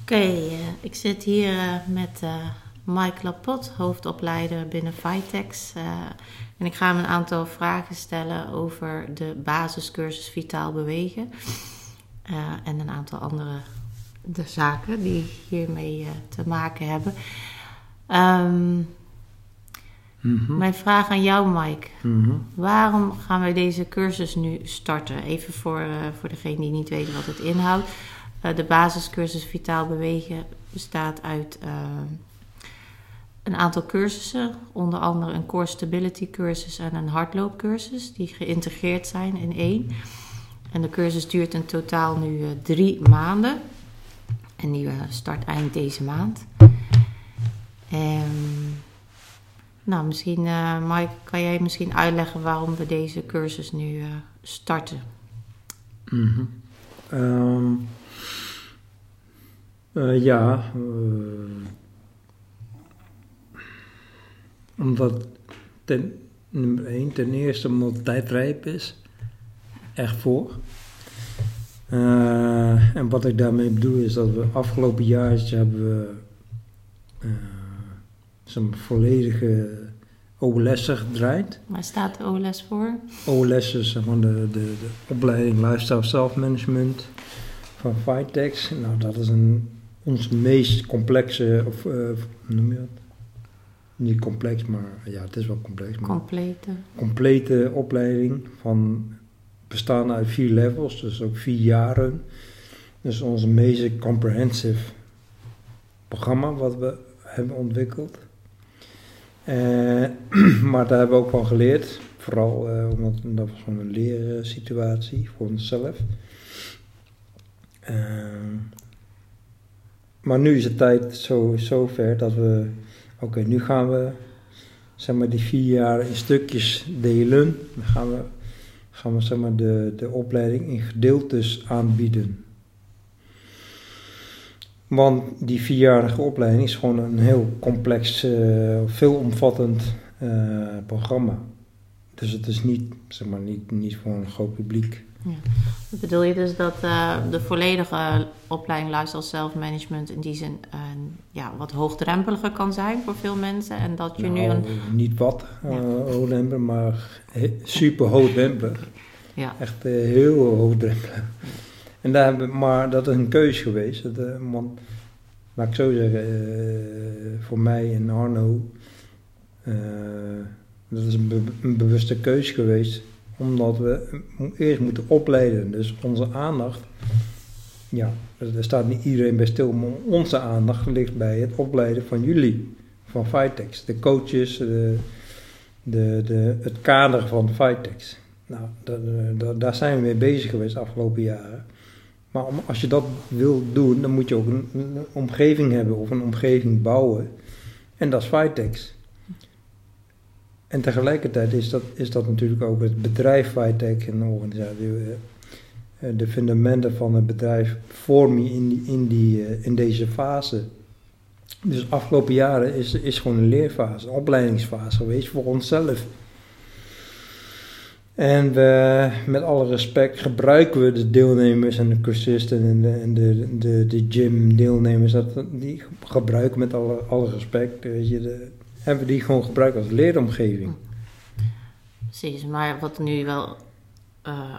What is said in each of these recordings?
Oké, eh, ik zit hier eh, met eh, Mike Lapot, hoofdopleider binnen Vitex. en ik ga hem een aantal vragen stellen over de basiscursus Vitaal Bewegen. En een aantal andere de zaken die hiermee te maken hebben. Ehm, Mhm. Mijn vraag aan jou, Mike. Mhm. Waarom gaan wij deze cursus nu starten? Even voor, voor degene die niet weten wat het inhoudt. Eh, de basiscursus Vitaal Bewegen bestaat uit eh, een aantal cursussen. Onder andere een Core Stability cursus en een hardloopcursus. Die geïntegreerd zijn in één. En de cursus duurt in totaal nu eh, drie maanden. En die start eind deze maand. En nou, misschien, Mike, kan jij misschien uitleggen waarom we deze cursus nu starten? Mhm. Ehm, eh, ja, eh, omdat ten, nummer één, ten eerste omdat de tijd rijp is, echt voor. Eh, en wat ik daarmee bedoel is dat we afgelopen jaar hebben we zo'n volledige OLS'en gedraaid. Waar staat de OLS voor? OLS is maar de, de, de opleiding Lifestyle Self-Management van Vitex. Nou, dat is een, ons meest complexe, of eh, hoe noem je dat? Niet complex, maar ja, het is wel complex. Maar Complete. complete opleiding van bestaan uit vier levels, dus ook vier jaren. Dus onze meest comprehensive programma wat we hebben ontwikkeld. Eh, maar daar hebben we ook van geleerd. Vooral eh, omdat dat was gewoon een leersituatie voor onszelf. Maar nu is de tijd zo, ver dat we... Oké, nu gaan we zeg maar, die vier jaar in stukjes delen. Dan gaan we, gaan we zeg maar, de, de opleiding in gedeeltes aanbieden. Want die vierjarige opleiding is gewoon een heel complex, eh, veelomvattend eh, programma. Dus het is niet, zeg maar, niet, niet voor een groot publiek. Dat bedoel je dus dat eh, de volledige opleiding Lifestyle Self-Management in die zin eh, ja, wat hoogdrempeliger kan zijn voor veel mensen? En dat je nu Nou, een... Niet wat Ja. uh, hoogdrempelig, maar super hoogdrempelig. Ja, Echt heel hoogdrempelig. En daar hebben, maar dat is een keus geweest. Dat, want, laat ik zo zeggen, voor mij en Arno, dat is een, be- een bewuste keus geweest. Omdat we eerst moeten opleiden. Dus onze aandacht, ja, er staat niet iedereen bij stil, maar onze aandacht ligt bij het opleiden van jullie, van Vitex. De coaches, de, de, de, het kader van Vitex. Nou, da- da- da- daar zijn we mee bezig geweest de afgelopen jaren. Maar om, als je dat wil doen, dan moet je ook een, een omgeving hebben of een omgeving bouwen. En dat is Vitex. En tegelijkertijd is dat, is dat natuurlijk ook het bedrijf Vitex en de organisatie. eh, De fundamenten van het bedrijf vorm je in, die, in, die, eh, in deze fase. Dus afgelopen jaren is, is gewoon een leerfase, een opleidingsfase geweest voor onszelf. En met alle respect gebruiken we de deelnemers en de cursisten en de, de, de, de gym deelnemers, dat, die gebruiken met alle, alle respect, weet je, de, hebben we die gewoon gebruikt als leeromgeving. precies. Maar wat nu wel eh,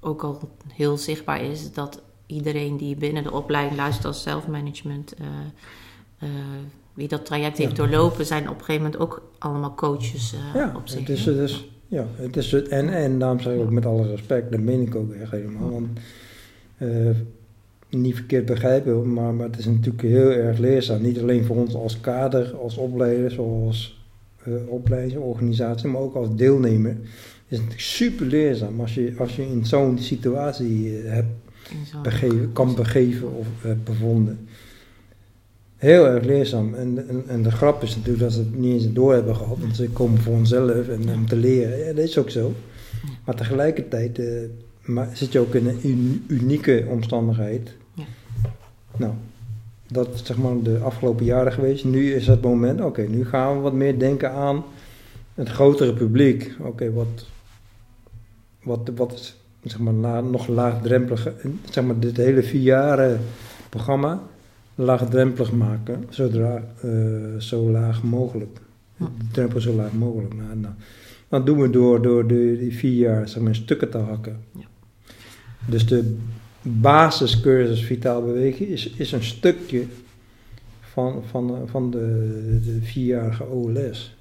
ook al heel zichtbaar is, is dat iedereen die binnen de opleiding Lifestyle Self-Management... eh, eh, wie dat traject heeft Ja. doorlopen, zijn op een gegeven moment ook allemaal coaches eh, Ja, op zich. het is, hè? het is, ja, het is het, en, en daarom zeg ik ook met alle respect, dat meen ik ook echt helemaal. Want, eh, niet verkeerd begrijpen, maar, maar het is natuurlijk heel erg leerzaam. Niet alleen voor ons als kader, als opleider, zoals eh opleidingsorganisatie, maar ook als deelnemer. Het is natuurlijk super leerzaam als je, als je in zo'n situatie eh, hebt begeven, kan begeven of hebt bevonden. Heel erg leerzaam. En, en, en de grap is natuurlijk dat ze het niet eens door hebben gehad. Want ze komen voor onszelf en om te leren. Ja, dat is ook zo. Maar tegelijkertijd eh, maar zit je ook in een uni- unieke omstandigheid. Nou, dat is zeg maar de afgelopen jaren geweest. Nu is het moment, oké, nu gaan we wat meer denken aan het grotere publiek. Oké, wat, wat, wat is zeg maar la- nog laagdrempelig, zeg maar dit hele vier jaren programma laagdrempelig maken, zodra eh, zo laag mogelijk. De drempel zo laag mogelijk. Nou, nou, dat doen we door, door de, die vier jaar zeg maar, in stukken te hakken. Ja. Dus de basiscursus Vitaal Bewegen is, is een stukje van, van, van de, de vierjarige OLS.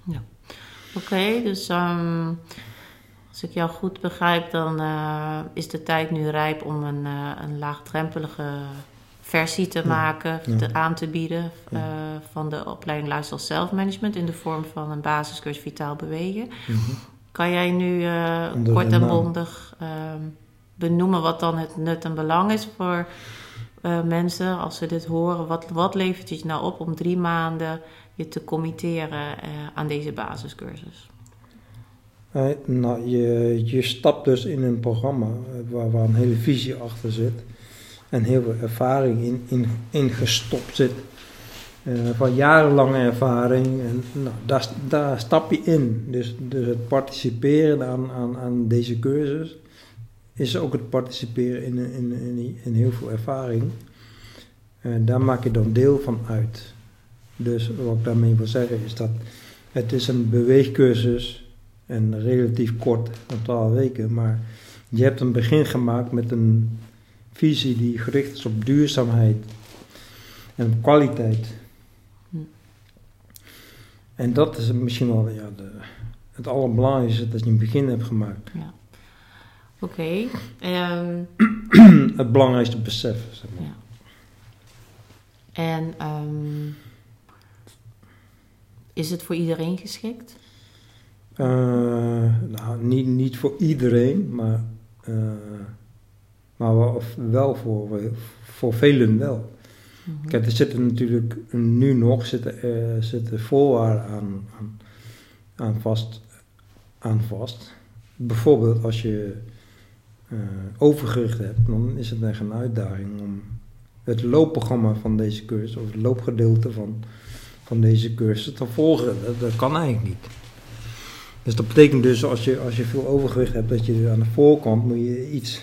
Oké, dus ehm, als ik jou goed begrijp, dan eh, is de tijd nu rijp om een, eh, een laagdrempelige versie te Ja, maken, ja. te, aan te bieden Ja. eh, van de opleiding Lifestyle Self Management in de vorm van een basiscursus Vitaal Bewegen. Kan jij nu eh, kort en bondig ehm, benoemen wat dan het nut en belang is voor eh, mensen als ze dit horen? Wat, wat levert het je nou op om drie maanden je te committeren eh, aan deze basiscursus? Eh, nou, je, je stapt dus in een programma waar, een hele visie achter zit. En heel veel ervaring in, in, in gestopt zit. Van jarenlange ervaring. En nou, daar, daar stap je in. Dus, dus het participeren aan, aan, aan deze cursus is ook het participeren in, in, in, in heel veel ervaring. En daar maak je dan deel van uit. Dus wat ik daarmee wil zeggen is dat het is een beweegcursus en relatief kort, een twaalf weken, maar je hebt een begin gemaakt met een visie die gericht is op duurzaamheid en op kwaliteit. Hm. En dat is misschien wel ja, de, het allerbelangrijkste dat je een begin hebt gemaakt. Ja. Oké. ehm, het belangrijkste besef. Zeg maar. ja. En ehm, is het voor iedereen geschikt? Eh, nou, niet, niet voor iedereen, maar, eh, maar wel, wel voor, voor velen wel. Mhm. Kijk, er zitten natuurlijk nu nog zitten, eh, zitten voorwaarden aan, aan, aan, vast, aan vast. Bijvoorbeeld als je overgewicht hebt, dan is het echt een uitdaging om het loopprogramma van deze cursus, of het loopgedeelte van, van deze cursus te volgen. Dat, dat kan eigenlijk niet. Dus dat betekent dus als je, als je veel overgewicht hebt, dat je aan de voorkant moet je iets,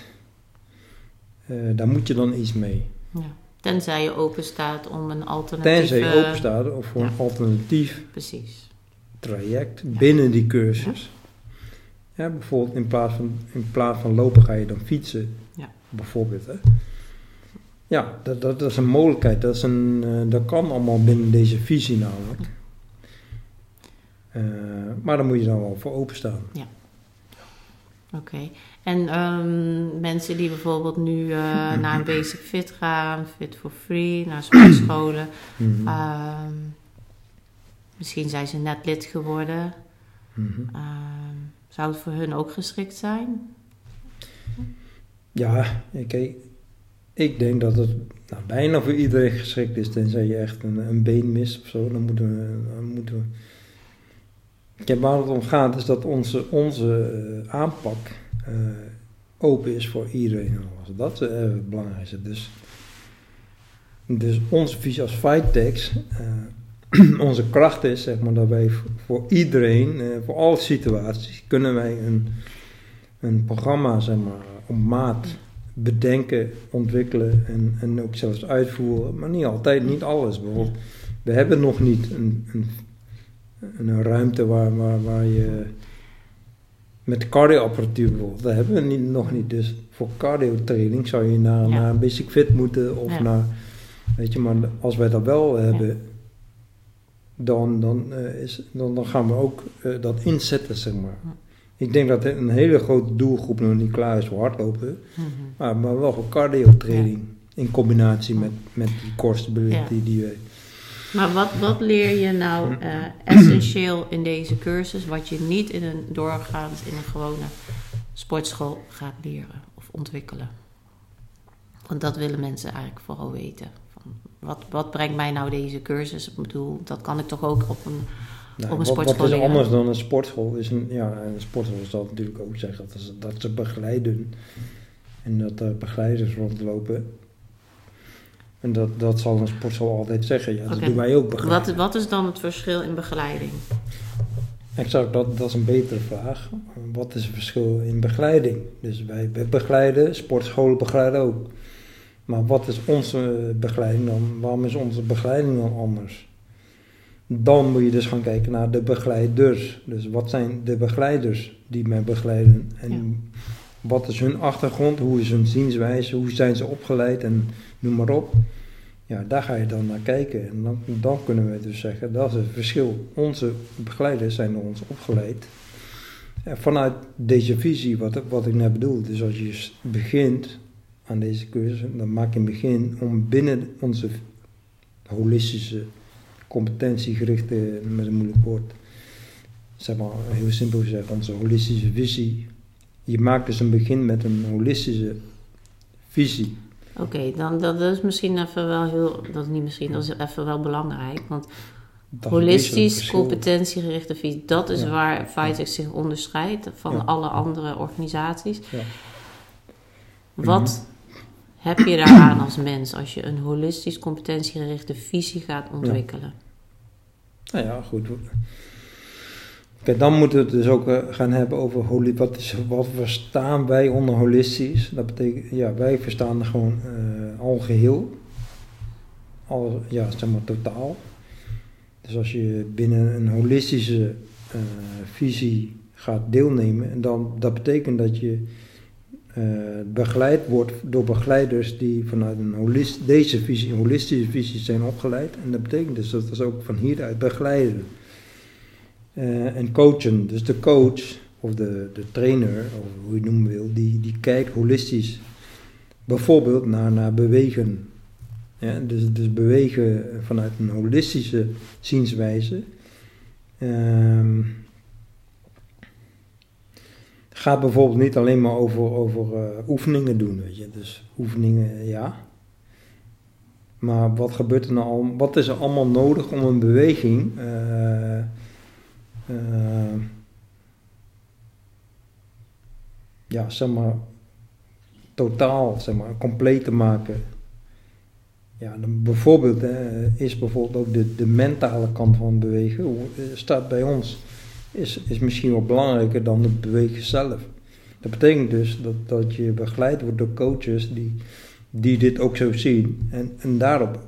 eh, daar moet je dan iets mee. Ja. Tenzij je open staat om een alternatief... Tenzij je open staat voor ja. een alternatief Precies. traject binnen die cursus. Ja, bijvoorbeeld in plaats, van, in plaats van lopen ga je dan fietsen. Ja. Bijvoorbeeld. Hè. Ja, dat, dat, dat is een mogelijkheid. Dat, is een, eh, dat kan allemaal binnen deze visie namelijk. Eh, maar daar moet je dan wel voor openstaan. Oké. En ehm, mensen die bijvoorbeeld nu eh, naar een basic fit gaan, fit for free, naar sportscholen. Ehm, misschien zijn ze net lid geworden. Ehm, zou het voor hun ook geschikt zijn? Ja, kijk, ik denk dat het nou, bijna voor iedereen geschikt is, tenzij je echt een, een been mist of zo. Dan moeten we. Moeten we Kijk, waar het om gaat is dat onze, onze eh, aanpak eh, open is voor iedereen. Dat is eh, het belangrijkste. Dus, dus onze visie als Fightex, eh onze kracht is zeg maar, dat wij voor, iedereen, eh, voor alle situaties, kunnen wij een, een programma zeg maar, op maat bedenken, ontwikkelen en, en ook zelfs uitvoeren. Maar niet altijd, niet alles. Bijvoorbeeld, we hebben nog niet een, een, een ruimte waar, waar, waar je met cardioapparatuur bijvoorbeeld, dat hebben we niet, nog niet. Dus voor cardiotraining zou je naar, Ja. naar een basic fit moeten of Ja. naar, weet je, maar als wij dat wel hebben, dan, dan, eh, is, dan, dan gaan we ook eh, dat inzetten, zeg maar. Ik denk dat een hele grote doelgroep nog niet klaar is voor hardlopen, Mhm. maar, maar wel voor cardiotraining in combinatie met, met die core stability Ja. die. Maar wat, wat leer je nou eh, essentieel in deze cursus, wat je niet in een doorgaans in een gewone sportschool gaat leren of ontwikkelen? Want dat willen mensen eigenlijk vooral weten. Wat, wat brengt mij nou deze cursus? Ik bedoel, dat kan ik toch ook op een. Nou, Op een wat, wat sportschool is leren. anders dan een sportschool? Is een, ja, een sportschool zal natuurlijk ook zeggen dat ze, dat ze begeleiden. En dat er begeleiders rondlopen. En dat, dat zal een sportschool altijd zeggen. Ja, dat doen wij ook begeleiden. Wat, wat is dan het verschil in begeleiding? Exact, dat, dat is een betere vraag. Wat is het verschil in begeleiding? Dus wij, wij begeleiden, sportscholen begeleiden ook. Maar wat is onze begeleiding dan? Waarom is onze begeleiding dan anders? Dan moet je dus gaan kijken naar de begeleiders. Dus wat zijn de begeleiders die mij begeleiden? En Ja. wat is hun achtergrond? Hoe is hun zienswijze? Hoe zijn ze opgeleid? En noem maar op. Ja, daar ga je dan naar kijken. En dan, dan kunnen we dus zeggen, dat is het verschil. Onze begeleiders zijn door ons opgeleid. En vanuit deze visie, wat, wat ik net bedoel. Dus als je begint deze cursus, dan maak je een begin om binnen onze holistische, competentiegerichte, met een moeilijk woord, zeg maar heel simpel gezegd, onze holistische visie. Je maakt dus een begin met een holistische visie. Oké, dan dat is misschien even wel heel, dat is niet misschien, dat is even wel belangrijk. Want Dat het holistisch, competentiegerichte visie, dat is Ja. waar Vitex zich onderscheidt van Ja. alle andere organisaties. Ja. Wat heb je daaraan als mens als je een holistisch, competentiegerichte visie gaat ontwikkelen? Nou ja, goed. Kijk, dan moeten we het dus ook eh, gaan hebben over holi wat, is, wat verstaan wij onder holistisch. Dat betekent, ja, wij verstaan gewoon eh al geheel. Al, ja, zeg maar totaal. Dus als je binnen een holistische eh, visie gaat deelnemen, en dan, dat betekent dat je eh, begeleid wordt door begeleiders die vanuit een holist, deze visie, holistische visie zijn opgeleid. En dat betekent dus dat ze ook van hieruit begeleiden eh, en coachen. Dus de coach of de, de trainer, of hoe je het noemen wil, die, die kijkt holistisch bijvoorbeeld naar, naar bewegen. Ja, dus, dus bewegen vanuit een holistische zienswijze. Ehm, gaat bijvoorbeeld niet alleen maar over, over eh, oefeningen doen, weet je. Dus oefeningen, ja. Maar wat gebeurt er nou al? Wat is er allemaal nodig om een beweging eh, eh, ja, zeg maar, totaal, zeg maar, compleet te maken? Ja, dan bijvoorbeeld is bijvoorbeeld ook de, de mentale kant van bewegen, hoe- staat bij ons, is, is misschien wel belangrijker dan het bewegen zelf. Dat betekent dus dat, dat je begeleid wordt door coaches die, die dit ook zo zien en, en daarop,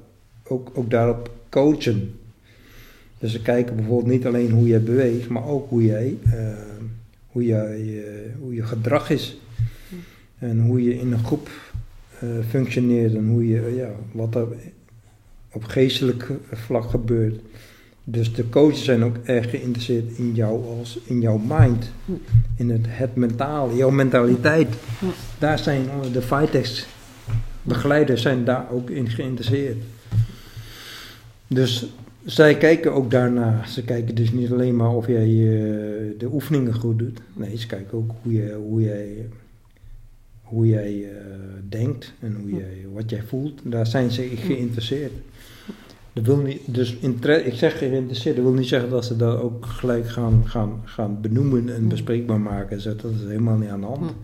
ook, ook daarop coachen. Dus ze kijken bijvoorbeeld niet alleen hoe jij beweegt, maar ook hoe jij, eh, hoe, jij eh, hoe je gedrag is. En hoe je in een groep eh, functioneert en hoe je, ja, wat er op geestelijk vlak gebeurt. Dus de coaches zijn ook erg geïnteresseerd in jou als in jouw mind, in het, het mentale, jouw mentaliteit. Daar zijn de Vitex begeleiders zijn daar ook in geïnteresseerd. Dus zij kijken ook daarna. Ze kijken dus niet alleen maar of jij eh, de oefeningen goed doet. Nee, ze kijken ook hoe, je, hoe jij, hoe jij eh, denkt en hoe jij, wat jij voelt. Daar zijn ze geïnteresseerd. Dat wil niet, dus ik zeg geïnteresseerd, dat wil niet zeggen dat ze dat ook gelijk gaan, gaan, gaan benoemen en Hm. bespreekbaar maken. Zo, Dat is helemaal niet aan de hand. Hm.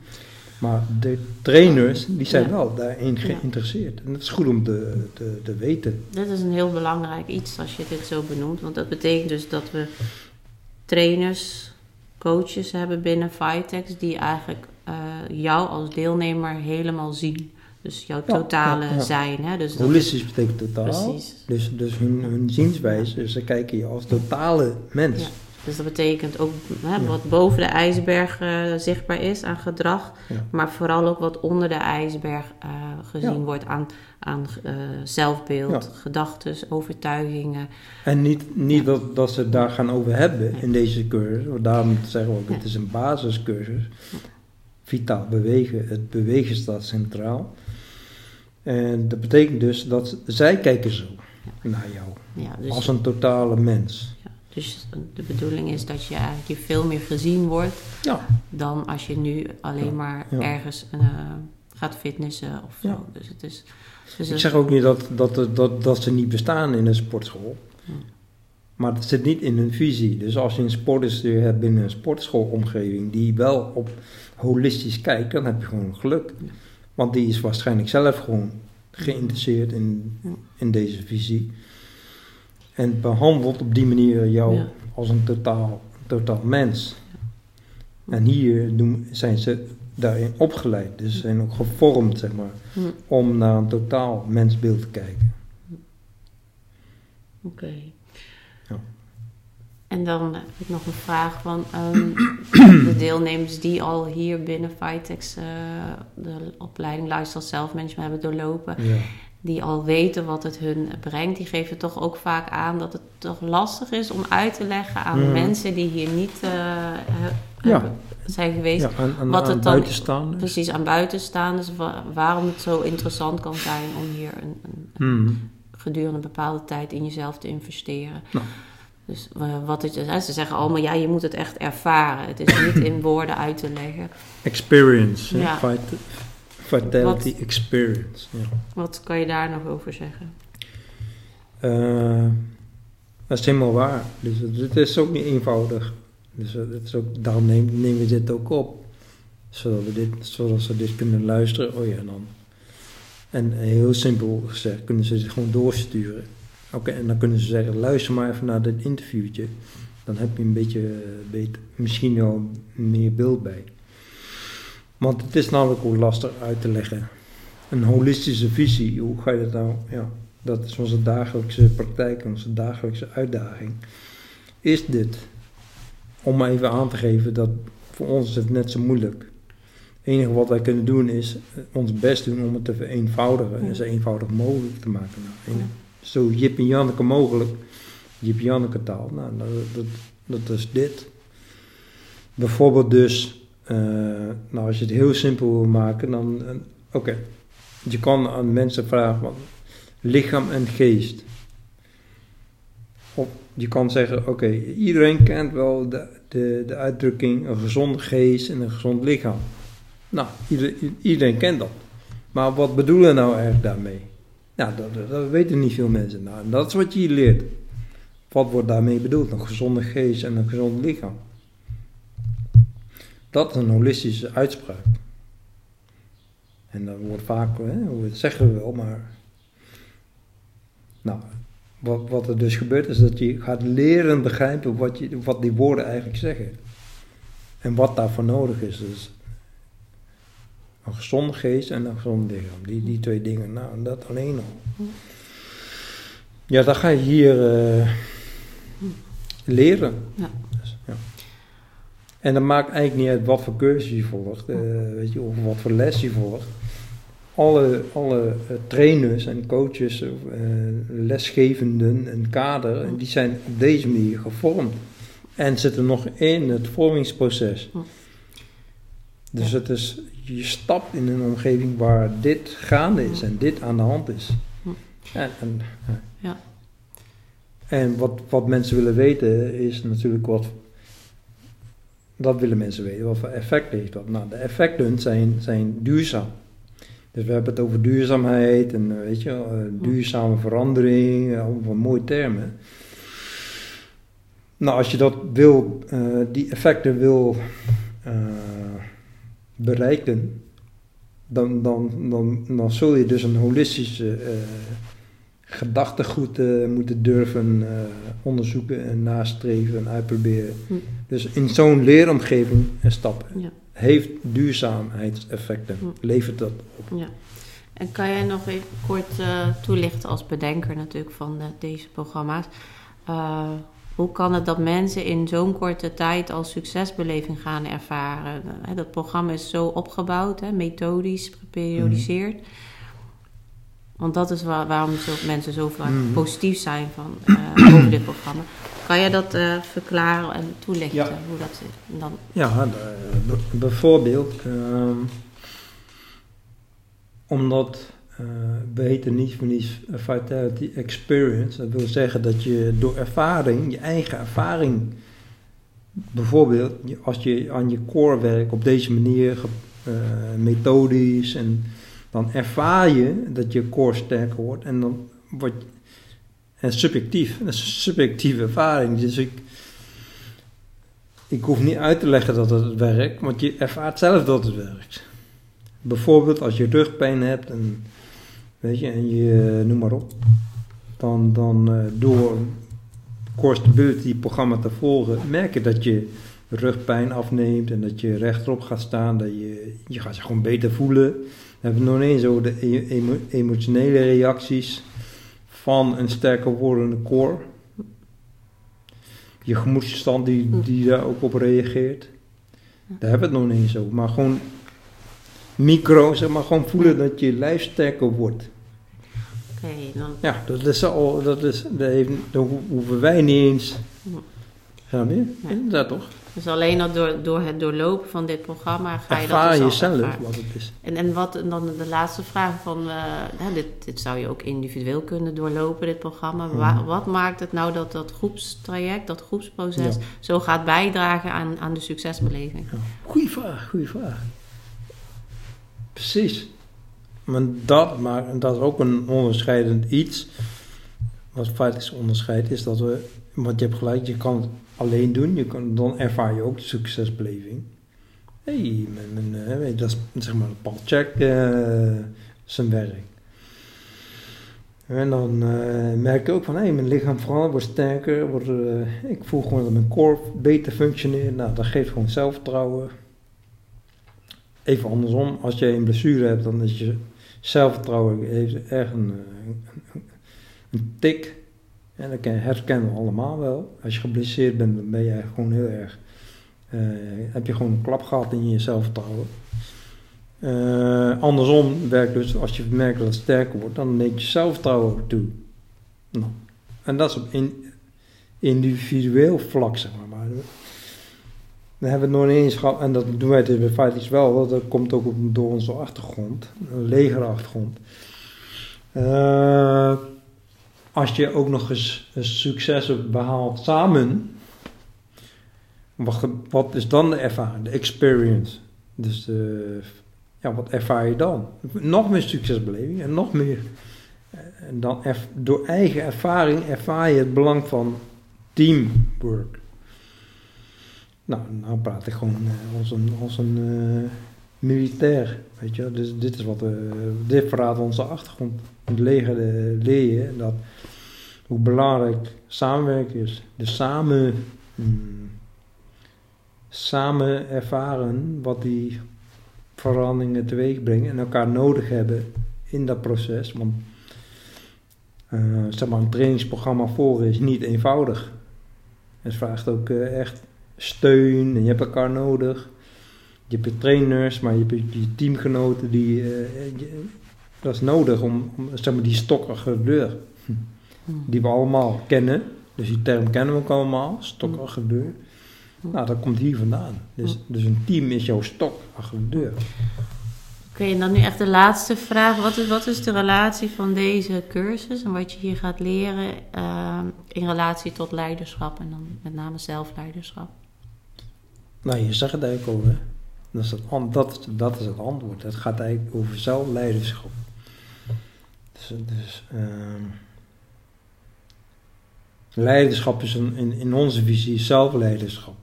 Maar de trainers, die zijn Ja. wel daarin geïnteresseerd. En dat is goed om te, te, te weten. Dit is een heel belangrijk iets als je dit zo benoemt. Want dat betekent dus dat we trainers, coaches hebben binnen Vitex die eigenlijk eh, jou als deelnemer helemaal zien. Dus jouw totale ja, ja. zijn. Hè? Dus dat is- Holistisch betekent totaal. Precies. Dus, dus hun, hun zienswijze, ze kijken je als totale mens. Ja. Dus dat betekent ook hè, Ja. wat boven de ijsberg eh, zichtbaar is aan gedrag, Ja. maar vooral ook wat onder de ijsberg eh, gezien Ja. wordt aan, aan eh, zelfbeeld, Ja. gedachten, overtuigingen. En niet, niet dat, dat ze het daar gaan over hebben in deze cursus. Want daarom zeggen we ook, Ja. het is een basiscursus. Vitaal bewegen, het bewegen staat centraal. En dat betekent dus dat zij kijken zo naar jou. Ja, dus, Als een totale mens. ja, dus de bedoeling is dat je eigenlijk je veel meer gezien wordt Ja, dan als je nu alleen maar ergens eh, gaat fitnessen of zo. Dus het is. Dus ik zeg ook niet dat, dat, dat, dat ze niet bestaan in een sportschool. Maar het zit niet in hun visie. Dus als je een sportinstructeur hebt binnen een sportschoolomgeving die wel op holistisch kijkt, dan heb je gewoon geluk. Want die is waarschijnlijk zelf gewoon geïnteresseerd in, in deze visie. En behandelt op die manier jou Ja. als een totaal, totaal mens. En hier doen, zijn ze daarin opgeleid. Dus ze zijn ook gevormd, zeg maar, om naar een totaal mensbeeld te kijken. Oké. En dan heb ik nog een vraag van ehm, de deelnemers die al hier binnen Vitex eh, de opleiding Lifestyle Self-Management hebben doorlopen, Ja. die al weten wat het hun brengt, die geven toch ook vaak aan dat het toch lastig is om uit te leggen aan Mhm. mensen die hier niet eh, Ja. zijn geweest. Aan, aan, Wat aan het dan-. Precies aan buitenstaanders, wa- waarom het zo interessant kan zijn om hier een, een Mhm. gedurende een bepaalde tijd in jezelf te investeren. Nou. Dus eh, wat het, hè, ze zeggen allemaal, ja, je moet het echt ervaren. Het is niet in woorden uit te leggen. Experience? Ja. Vit- vitality experience. Ja. Wat kan je daar nog over zeggen? Eh, dat is helemaal waar. Dus het, het is ook niet eenvoudig. Dus het is ook, daarom nemen we dit ook op. Zodat, we dit, zodat ze dit kunnen luisteren. Oh ja, dan. En heel simpel gezegd kunnen ze dit gewoon doorsturen. Oké, en dan kunnen ze zeggen, luister maar even naar dit interviewtje. Dan heb je een beetje eh, beter, misschien wel meer beeld bij. Want het is namelijk ook lastig uit te leggen. Een holistische visie, hoe ga je dat nou... Ja, dat is onze dagelijkse praktijk, onze dagelijkse uitdaging. Is dit, om maar even aan te geven, dat voor ons is het net zo moeilijk. Het enige wat wij kunnen doen is eh, ons best doen om het te vereenvoudigen en zo eenvoudig mogelijk te maken. Nou. Zo Jip en Janneke mogelijk, Jip Janneke taal. Nou, dat, dat, is dit. Bijvoorbeeld dus, eh, nou als je het heel simpel wil maken, dan, eh, oké, je kan aan mensen vragen, van, lichaam en geest. Of je kan zeggen, oké, iedereen kent wel de, de, de uitdrukking een gezonde geest en een gezond lichaam. Nou, ieder- iedereen kent dat. Maar wat bedoelen we nou eigenlijk daarmee? Nou, dat, dat, weten niet veel mensen. Nou, dat is wat je leert. Wat wordt daarmee bedoeld? Een gezonde geest en een gezond lichaam. Dat is een holistische uitspraak. En dat wordt vaak, hè, dat zeggen we wel, maar. Nou, wat, wat er dus gebeurt is dat je gaat leren begrijpen wat, je, wat die woorden eigenlijk zeggen. En wat daarvoor nodig is. Dus een gezonde geest en een gezond lichaam. Die, die twee dingen, nou, dat alleen al. Ja, dat ga je hier eh, leren. Ja. Dus, ja. En dat maakt eigenlijk niet uit wat voor cursus je volgt, eh, weet je, of wat voor les je volgt. Alle, alle eh, trainers en coaches, lesgevenden en kader, die zijn op deze manier gevormd. En zitten nog in het vormingsproces. Hm. Dus Ja. het is, je stapt in een omgeving waar dit gaande is en dit aan de hand is. Hm. En, en, ja. En wat, wat mensen willen weten is natuurlijk wat. Dat willen mensen weten. Wat voor effect heeft dat? Nou, de effecten zijn, zijn duurzaam. Dus we hebben het over duurzaamheid en eh, weet je, eh, duurzame verandering, eh, allemaal van mooie termen. Nou, als je dat wil, eh, die effecten wil eh, bereiken, dan, dan, dan, dan zul je dus een holistische eh, gedachtegoed eh, moeten durven eh, onderzoeken en nastreven en uitproberen. Hm. Dus in zo'n leeromgeving eh, stappen. Ja. Heeft duurzaamheidseffecten, Hm. levert dat op. Ja. En kan jij nog even kort toelichten als bedenker natuurlijk van deze programma's? Hoe kan het dat mensen in zo'n korte tijd al succesbeleving gaan ervaren? Dat programma is zo opgebouwd, methodisch, geperiodiseerd. Want dat is waar, waarom zo, mensen zo vaak Mhm. positief zijn van, eh, over dit programma. Kan jij dat eh, verklaren en toelichten Ja. hoe dat zit? Dan, Ja, bijvoorbeeld, ehm, omdat we heten niet voor niets Vitality Experience. Dat wil zeggen dat je door ervaring, je eigen ervaring, bijvoorbeeld als je aan je core werkt op deze manier, eh, methodisch, en dan ervaar je dat je core sterker wordt en dan wordt en subjectief, een subjectieve ervaring. Dus ik, ik hoef niet uit te leggen dat het werkt, want je ervaart zelf dat het werkt. Bijvoorbeeld als je rugpijn hebt en, je, en je, noem maar op, dan, dan eh, door stability programma te volgen, merk dat je rugpijn afneemt en dat je rechtop gaat staan, dat je, je gaat je gewoon beter voelen. We hebben nog eens over de e- emo- emotionele reacties van een sterker wordende core. Je gemoedsstand die, die daar ook op reageert. Daar hebben we het nog niet eens over. Maar gewoon micro, zeg maar, gewoon voelen dat je lijf sterker wordt. Oké, dan Ja, dat is al, dat is, dat heeft, dat hoeven wij niet eens. Gaan we? Ja. Inderdaad toch? Dus alleen al door, door het doorlopen van dit programma ga je Ervaar dat dus al jezelf ervaren. wat het is. En, en wat en dan de laatste vraag van, eh, dit, dit zou je ook individueel kunnen doorlopen, dit programma. Wa- wat maakt het nou dat dat groepstraject, dat groepsproces, Ja. zo gaat bijdragen aan, aan de succesbeleving? Goeie vraag, goeie vraag. Precies. Maar dat, maar dat is ook een onderscheidend iets. Wat feitelijk onderscheidt, is dat we, want je hebt gelijk, je kan het alleen doen, je kan, dan ervaar je ook de succesbeleving. Hey, eh, je, dat is zeg maar Paul Check eh, zijn werk. En dan eh, merk ik ook van, hé, hey, mijn lichaam verandert, wordt sterker, wordt, ik voel gewoon dat mijn core beter functioneert. Nou, dat geeft gewoon zelfvertrouwen. Even andersom, als je een blessure hebt, dan is je zelfvertrouwen heeft echt een, eh, een, een tik. En dat ken- herkennen we allemaal wel. Als je geblesseerd bent, dan ben je gewoon heel erg. eh, heb je gewoon een klap gehad in je zelfvertrouwen. Eh, andersom werkt dus, als je merkt dat het sterker wordt, dan neemt je zelfvertrouwen toe. Nou, en dat is op in, individueel vlak, zeg maar. Dan hebben we het nog niet eens gehad, en dat doen wij dus bij Fightings wel, dat komt ook door onze achtergrond, een legerachtergrond. Eh, als je ook nog eens een succes hebt behaald samen, wat, wat is dan de ervaring, de experience? Dus de, ja, wat ervaar je dan? Nog meer succesbeleving en nog meer. eh, En dan door eigen ervaring ervaar je het belang van teamwork. Nou, nou praat ik gewoon eh, als een, als een eh, militair, weet je. Dus dit is wat, eh, dit verraadt onze achtergrond. Het leger eh, leer je dat hoe belangrijk samenwerken is. Dus samen, hmm, samen ervaren wat die veranderingen teweeg brengen en elkaar nodig hebben in dat proces. Want eh, zeg maar, een trainingsprogramma volgen is niet eenvoudig. Het vraagt ook echt steun en je hebt elkaar nodig. Je hebt je trainers, maar je hebt je- teamgenoten die. eh, je- dat is nodig om, om zeg maar, die stokkige deur, die we allemaal kennen. Dus die term kennen we ook allemaal, stokkige deur. Nou, dat komt hier vandaan. Dus, dus een team is jouw stok achter de deur. Oké, en dan nu echt de laatste vraag. Wat is, wat is de relatie van deze cursus en wat je hier gaat leren eh, in relatie tot leiderschap en dan met name zelfleiderschap? Nou, je zegt het eigenlijk hè. Dat is het, dat, dat is het antwoord. Het gaat eigenlijk over zelfleiderschap. Dus, dus ehm, leiderschap is een, in, in onze visie zelfleiderschap.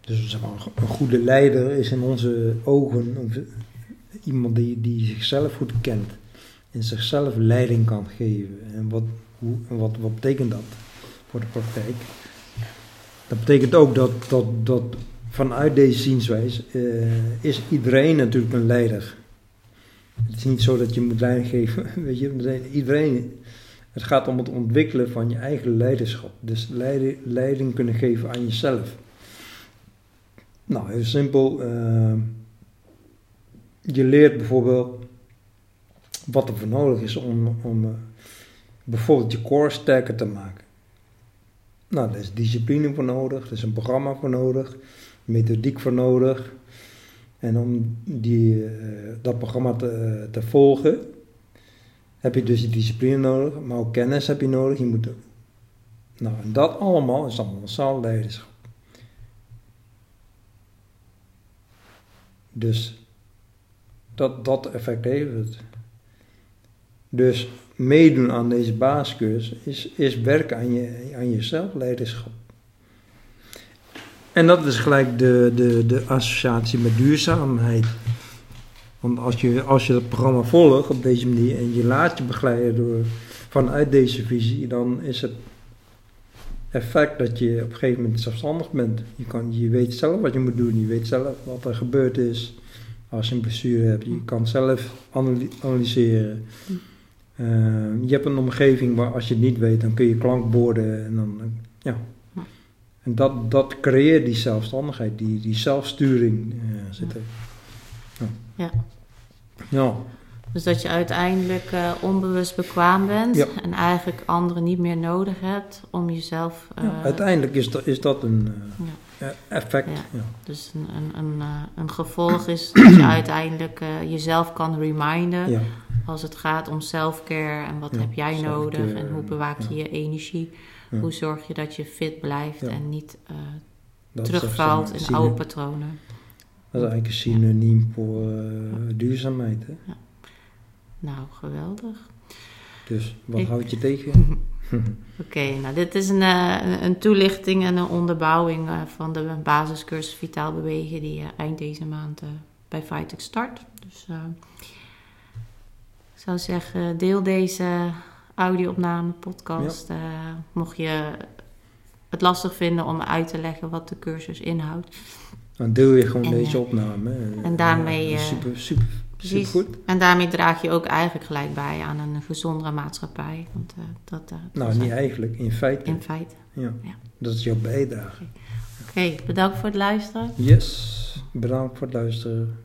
Dus een goede leider is in onze ogen een- iemand die, die zichzelf goed kent. En zichzelf leiding kan geven. En wat, hoe, wat betekent dat voor de praktijk? Dat betekent ook dat, dat, dat vanuit deze zienswijze eh, is iedereen natuurlijk een leider. Het is niet zo dat je moet leiding geven. Weet je, iedereen. Het gaat om het ontwikkelen van je eigen leiderschap. Dus leiding, kunnen geven aan jezelf. Nou, heel simpel. eh, je leert bijvoorbeeld wat er voor nodig is om, om eh, bijvoorbeeld je core sterker te maken. Nou, daar is discipline voor nodig, er is een programma voor nodig, methodiek voor nodig. En om die, eh, dat programma te, te volgen, heb je dus die discipline nodig, maar ook kennis heb je nodig. Je moet, nou, en dat allemaal is allemaal zelfleiderschap. Dus dat, dat effect heeft het. Dus meedoen aan deze basiscursus is, is werken aan je, aan je zelfleiderschap. En dat is gelijk de, de, de associatie met duurzaamheid. Want als je, als je het programma volgt op deze manier en je laat je begeleiden door, vanuit deze visie, dan is het effect dat je op een gegeven moment zelfstandig bent. Je, kan, je weet zelf wat je moet doen, je weet zelf wat er gebeurd is. Als je een blessure hebt, je kan zelf analy- analyseren. Hm. Eh, je hebt een omgeving waar als je het niet weet, dan kun je klankborden en dan, eh, ja. En dat, dat creëert die zelfstandigheid, die, die zelfsturing zit er. Ja. Ja. Ja. Dus dat je uiteindelijk eh, onbewust bekwaam bent Ja. en eigenlijk anderen niet meer nodig hebt om jezelf. Ja, uiteindelijk is dat, is dat een effect. Ja. Dus een, een, een, eh, een gevolg is dat je uiteindelijk eh, jezelf kan reminden als het gaat om self-care en wat heb jij nodig en hoe bewaak je je energie. Hoe zorg je dat je fit blijft en niet eh, terugvalt in oude patronen. Dat is eigenlijk een synoniem voor duurzaamheid. Hè? Nou, geweldig. Dus wat Ik- houd je tegen? Oké, nou dit is een, eh, een- een toelichting en een onderbouwing eh, van de basiscursus Vitaal Bewegen die eh, eind deze maand bij Vitex start. Dus ik zou zeggen, deel deze audio-opname, podcast. mocht je het lastig vinden om uit te leggen wat de cursus inhoudt. Dan deel je gewoon En, deze opname. hè. en daarmee, super, super, Precies. goed. En daarmee draag je ook eigenlijk gelijk bij aan een gezondere maatschappij. Want eh, dat, eh, dat Nou, niet eigenlijk, in feite. in feite. ja. ja. Dat is jouw bijdrage. Oké, bedankt voor het luisteren. Yes, bedankt voor het luisteren.